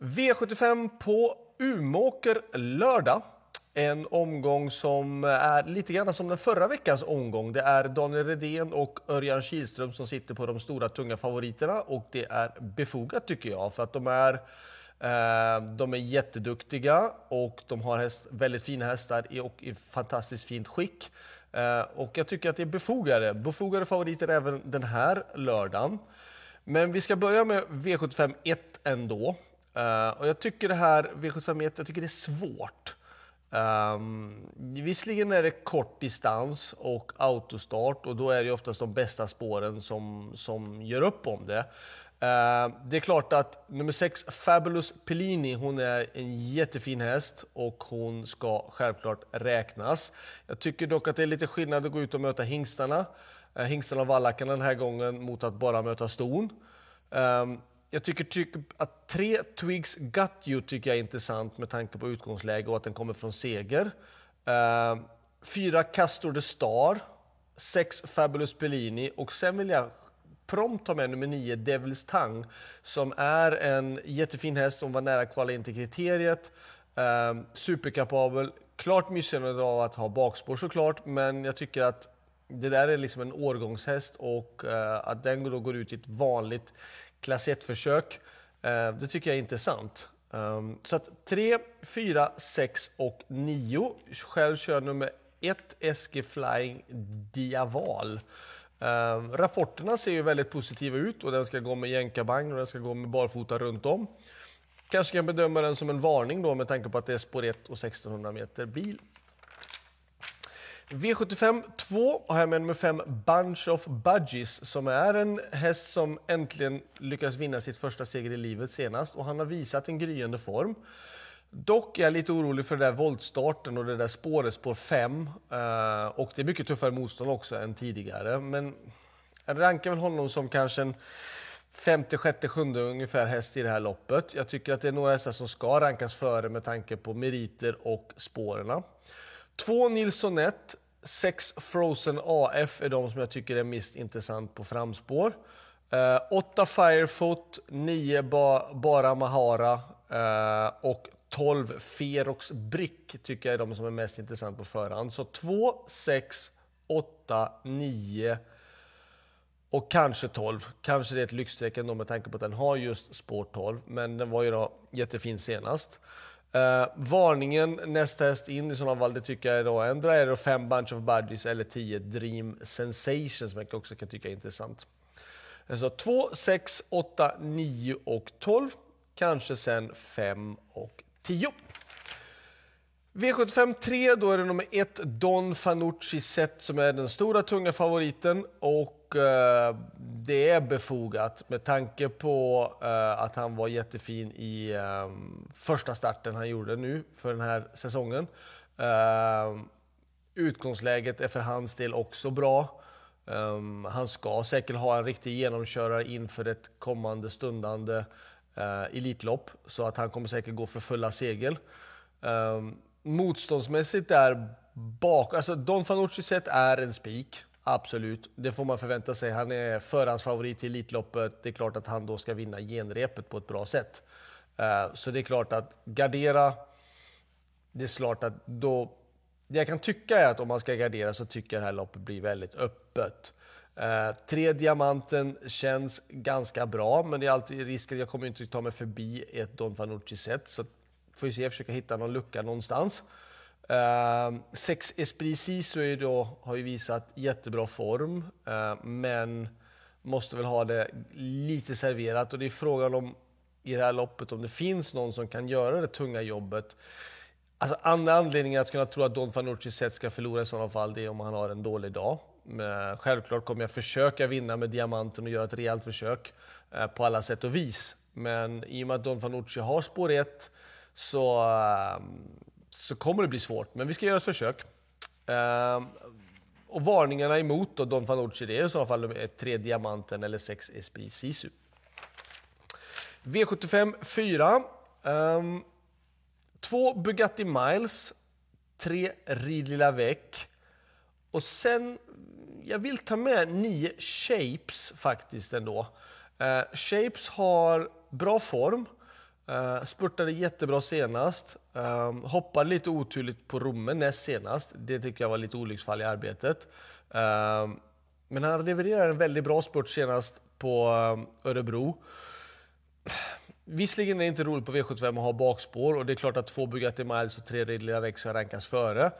V75 på Umåker lördag. En omgång som är lite grann som den förra veckans omgång. Det är Daniel Redén och Örjan Kihlström som sitter på de stora tunga favoriterna och det är befogat tycker jag för att de är eh, de är jätteduktiga och de har häst, väldigt fina hästar och i fantastiskt fint skick. Eh, och jag tycker att det är befogade, befogade favoriter även den här lördagen. Men vi ska börja med V75 1 ändå. Uh, och jag tycker det här V751, jag tycker det är svårt. Um, visserligen är det kort distans och autostart och då är det oftast de bästa spåren som, som gör upp om det. Uh, det är klart att nummer 6, Fabulous Pellini, hon är en jättefin häst och hon ska självklart räknas. Jag tycker dock att det är lite skillnad att gå ut och möta hingstarna, uh, hingstarna och vallackarna den här gången mot att bara möta ston. Um, jag tycker, tycker att tre Twigs Got You tycker jag är intressant med tanke på utgångsläge och att den kommer från seger. Uh, fyra Castor the Star, sex Fabulous Pellini och sen vill jag prompt ta med nummer nio Devil's Tongue som är en jättefin häst som var nära kvala in till kriteriet. Uh, superkapabel, klart missgynnad av att ha bakspår såklart, men jag tycker att det där är liksom en årgångshäst och uh, att den då går ut i ett vanligt klass 1-försök. Eh, det tycker jag är intressant. Ehm, så att 3, 4, 6 och 9. Själv kör nummer 1 SG Flying Diaval. Ehm, rapporterna ser ju väldigt positiva ut och den ska gå med jänkarvagn och den ska gå med barfota runt om. Kanske kan bedöma den som en varning då med tanke på att det är spår 1 och 1600 meter bil. V75 2 har jag med nummer 5 Bunch of Budgies som är en häst som äntligen lyckades vinna sitt första seger i livet senast och han har visat en gryende form. Dock är jag lite orolig för den där voltstarten och det där spåret, spår 5. Eh, och det är mycket tuffare motstånd också än tidigare. Men jag rankar väl honom som kanske en femte, sjätte, sjunde ungefär häst i det här loppet. Jag tycker att det är några hästar som ska rankas före med tanke på meriter och spåren. Två Nilssonet, sex Frozen AF är de som jag tycker är mest intressant på framspår. Eh, åtta Firefoot, nio ba, Bara Mahara eh, och 12 Ferox Brick tycker jag är de som är mest intressant på förhand. Så 2, 6, 8, 9 och kanske 12. Kanske det är ett lyxstreck ändå med tanke på att den har just spår 12, men den var ju då jättefin senast. Uh, varningen nästa häst in i sådana fall, det tycker jag är då ändra är då 5 Bunch of Budgies eller 10 Dream Sensation som jag också kan tycka är intressant. Eh, så 2, 6, 8, 9 och 12. Kanske sen 5 och 10. V75 3, då är det nummer 1 Don Fanucci Set som är den stora tunga favoriten och eh, det är befogat med tanke på eh, att han var jättefin i eh, första starten han gjorde nu för den här säsongen. Eh, utgångsläget är för hans del också bra. Eh, han ska säkert ha en riktig genomkörare inför ett kommande stundande eh, Elitlopp så att han kommer säkert gå för fulla segel. Motståndsmässigt där bak, alltså Don Fanucci sett är en spik. Absolut, det får man förvänta sig. Han är förhandsfavorit i Elitloppet. Det är klart att han då ska vinna genrepet på ett bra sätt. Eh, så det är klart att gardera, det är klart att då... Det jag kan tycka är att om man ska gardera så tycker jag det här loppet blir väldigt öppet. Eh, tre diamanten känns ganska bra, men det är alltid risken. Jag kommer inte ta mig förbi ett Don Fanucci-set, så får vi se, försöka hitta någon lucka någonstans. Eh, sex Esprit Sisu då, har ju visat jättebra form, eh, men måste väl ha det lite serverat. Och det är frågan om i det här loppet om det finns någon som kan göra det tunga jobbet. Alltså, andra anledningar att kunna tro att Don Fanucci sett ska förlora i sådana fall, det är om han har en dålig dag. Men självklart kommer jag försöka vinna med diamanten och göra ett rejält försök eh, på alla sätt och vis. Men i och med att Don Fanucci har spår 1 så ehm, så kommer det bli svårt, men vi ska göra ett försök. Ehm, och varningarna emot då Don Fanucci, det är i så fall eh, tre Diamanten eller sex Esprit Sisu. V75 4. Um, två Bugatti Miles, tre Ridley Lavec och sen, jag vill ta med nio Shapes faktiskt ändå. Uh, Shapes har bra form. Uh, spurtade jättebra senast. Uh, hoppade lite oturligt på Romme näst senast. Det tycker jag var lite olycksfall i arbetet. Uh, men han levererade en väldigt bra spurt senast på ehm, Örebro. Visserligen är det inte roligt på V75 att ha bakspår och det är klart att två Bugatti Miles och tre Ridley Avex rankas före.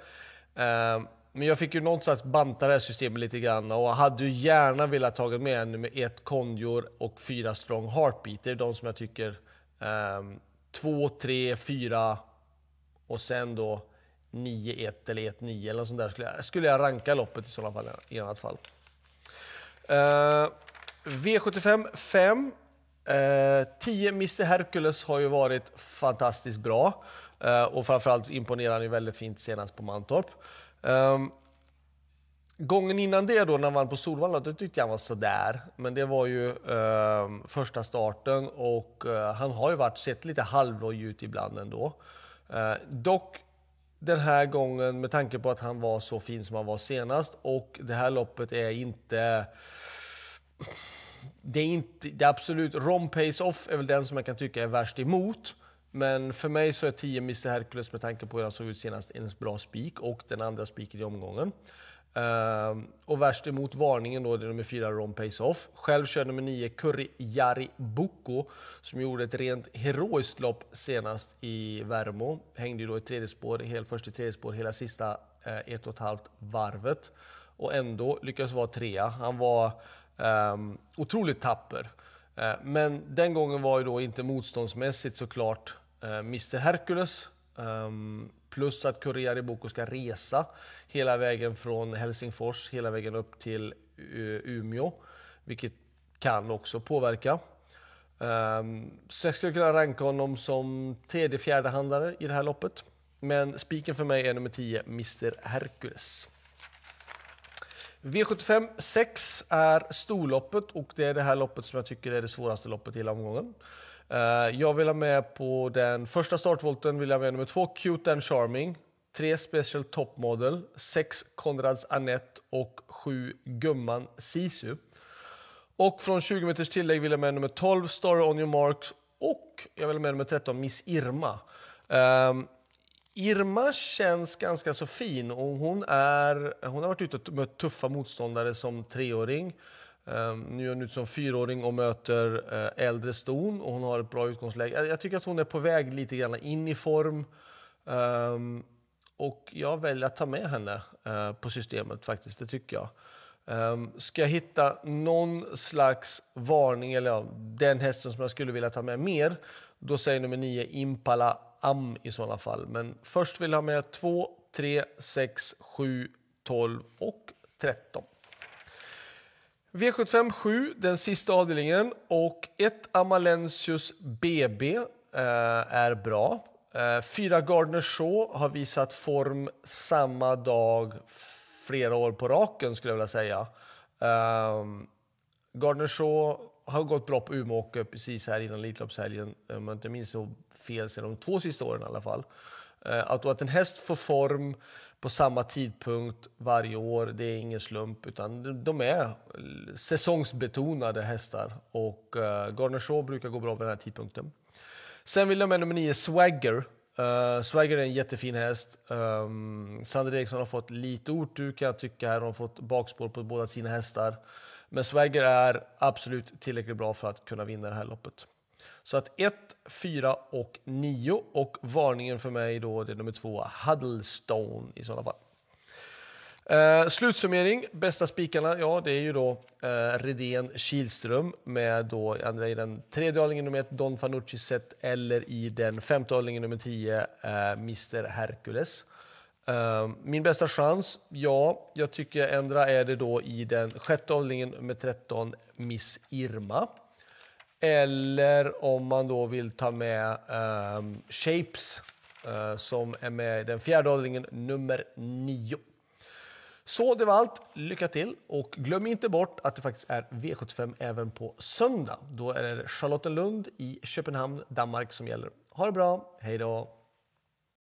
Men jag fick ju någonstans banta det här systemet lite grann och hade ju gärna velat tagit med nummer ett Conjure och fyra Strong Heartbeat. Det är de som jag tycker um, två, tre, fyra och sen då 9-1 eller 1-9 eller något sånt där skulle jag, skulle jag ranka loppet i sådana fall. I annat fall. Uh, V75 5. Uh, 10 Mr Hercules har ju varit fantastiskt bra uh, och framförallt imponerade han ju väldigt fint senast på Mantorp. Um, gången innan det då när han vann på Solvalla, då tyckte jag han var sådär. Men det var ju eh, första starten och eh, han har ju varit, sett lite halvloj ut ibland ändå. Eh, dock den här gången med tanke på att han var så fin som han var senast och det här loppet är inte det är, inte, det är absolut, Rom Pace Off är väl den som jag kan tycka är värst emot. Men för mig så är 10 Mr Hercules med tanke på hur han såg ut senast en bra spik och den andra spiken i omgången. Ehm, och värst emot varningen då, det är nummer 4 Ron Pace Off. Själv kör nummer 9 Curry Jari Boko som gjorde ett rent heroiskt lopp senast i Värmo. Hängde ju då i tredje spår, helt först i tredje spår hela sista eh, ett och ett halvt varvet och ändå lyckades vara trea. Han var um, otroligt tapper. Uh, men den gången var ju då inte motståndsmässigt såklart Eh, Mr Hercules. Ehm, plus att Kurriari Boko ska resa hela vägen från Helsingfors hela vägen upp till eh, Umeå, vilket kan också påverka. Ehm, så jag skulle kunna ranka honom som tredje fjärde handlare i det här loppet. Men spiken för mig är nummer 10, Mr Hercules. V75 6 är storloppet och det är det här loppet som jag tycker är det svåraste loppet i hela omgången. Eh, jag vill ha med på den första startvolten vill jag ha med nummer två Cute and Charming, tre Special Top Model, sex Konrads Annette och sju Gumman Sisu. Och från 20 meters tillägg vill jag med nummer 12 Star On Your Marks och jag vill ha med nummer 13 Miss Irma. Um, Irma känns ganska så fin och hon, är, hon har varit ute och mött tuffa motståndare som treåring. Ehm, nu är hon ute som fyraåring och möter eh, äldre ston och hon har ett bra utgångsläge. Jag, tycker att hon är på väg lite grann in i form. Ehm, och jag väljer att ta med henne eh, på systemet faktiskt, det tycker jag. Ehm, ska jag hitta någon slags varning, eller ja, den hästen som jag skulle vilja ta med mer, då säger nummer 9 Impala Am i sådana fall. Men först vill jag ha med 2, 3, 6, 7, 12 och 13. V75 7, den sista avdelningen och ett Amalensius BB eh, är bra. Eh, fyra Gardner Shaw har visat form samma dag flera år på raken skulle jag vilja säga. Eh, Gardner Shaw har gått bra på Umeåker precis här innan Elitloppshelgen, om jag inte minns så fel, så de två sista åren i alla fall. Eh, att, att en häst får form på samma tidpunkt varje år, det är ingen slump, utan de är säsongsbetonade hästar och eh, uh, Gardner Shaw brukar gå bra vid den här tidpunkten. Sen vill jag med nummer 9, Swagger. Uh, Swagger är en jättefin häst. Um, Sander Eriksson har fått lite otur kan jag tycka. Här. De har fått bakspår på båda sina hästar. Men Swagger är absolut tillräckligt bra för att kunna vinna det här loppet. Så att 1, 4 och 9 och varningen för mig då det är nummer 2, Huddlestone i sådana fall. Eh, slutsummering, bästa spikarna, ja det är ju då eh, Redén Kihlström med då andra i den tredje avdelningen nummer 1 Don Fanucci set eller i den femte avdelningen nummer 10 eh, Mr Hercules. Eh, min bästa chans? Ja, jag tycker ändra är det då i den sjätte avdelningen nummer 13 Miss Irma. Eller om man då vill ta med um, Shapes uh, som är med i den fjärde avdelningen, nummer 9. Så det var allt. Lycka till! Och glöm inte bort att det faktiskt är V75 även på söndag. Då är det Charlottenlund i Köpenhamn, Danmark som gäller. Ha det bra, hej då!